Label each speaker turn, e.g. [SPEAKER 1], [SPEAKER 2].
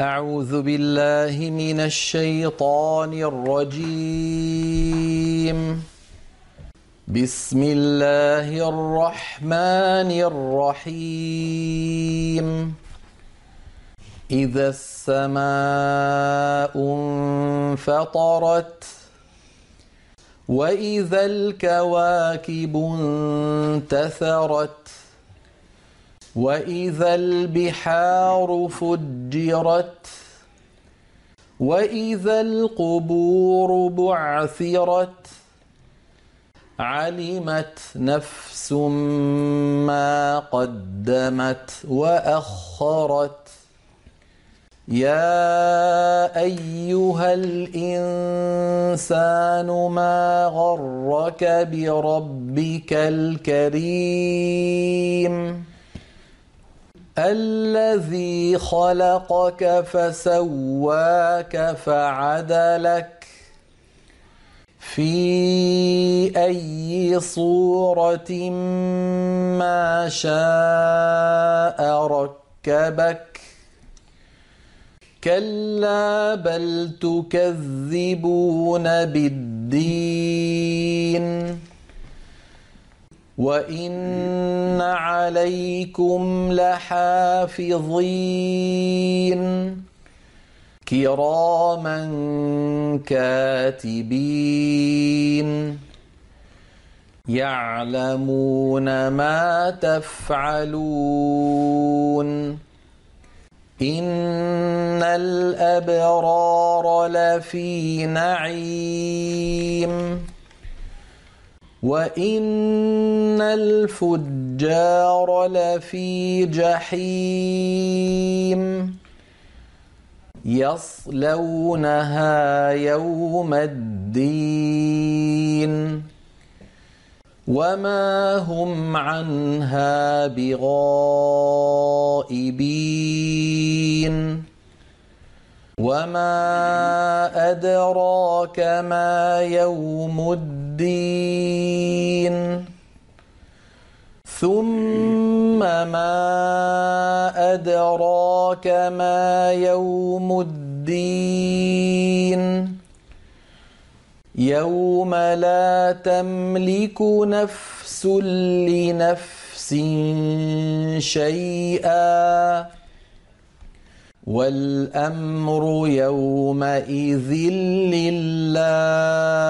[SPEAKER 1] أعوذ بالله من الشيطان الرجيم. بسم الله الرحمن الرحيم. إذا السماء انفطرت وإذا الكواكب انتثرت وإذا البحار فجرت وإذا القبور بعثرت علمت نفس ما قدمت وأخرت يا أيها الإنسان ما غرك بربك الكريم الذي خلقك فسواك فعدلك في أي صورة ما شاء ركبك. كلا بل تكذبون بالدين. وإن عليكم لحافظين كراما كاتبين يعلمون ما تفعلون إن الأبرار لفي نعيم وإن الفجار لفي جحيم يصلونها يوم الدين وما هم عنها بغائبين وما أدراك ما يوم الدين ثم ما أدراك ما يوم الدين يوم لا تملك نفس لنفس شيئا والأمر يومئذ لله.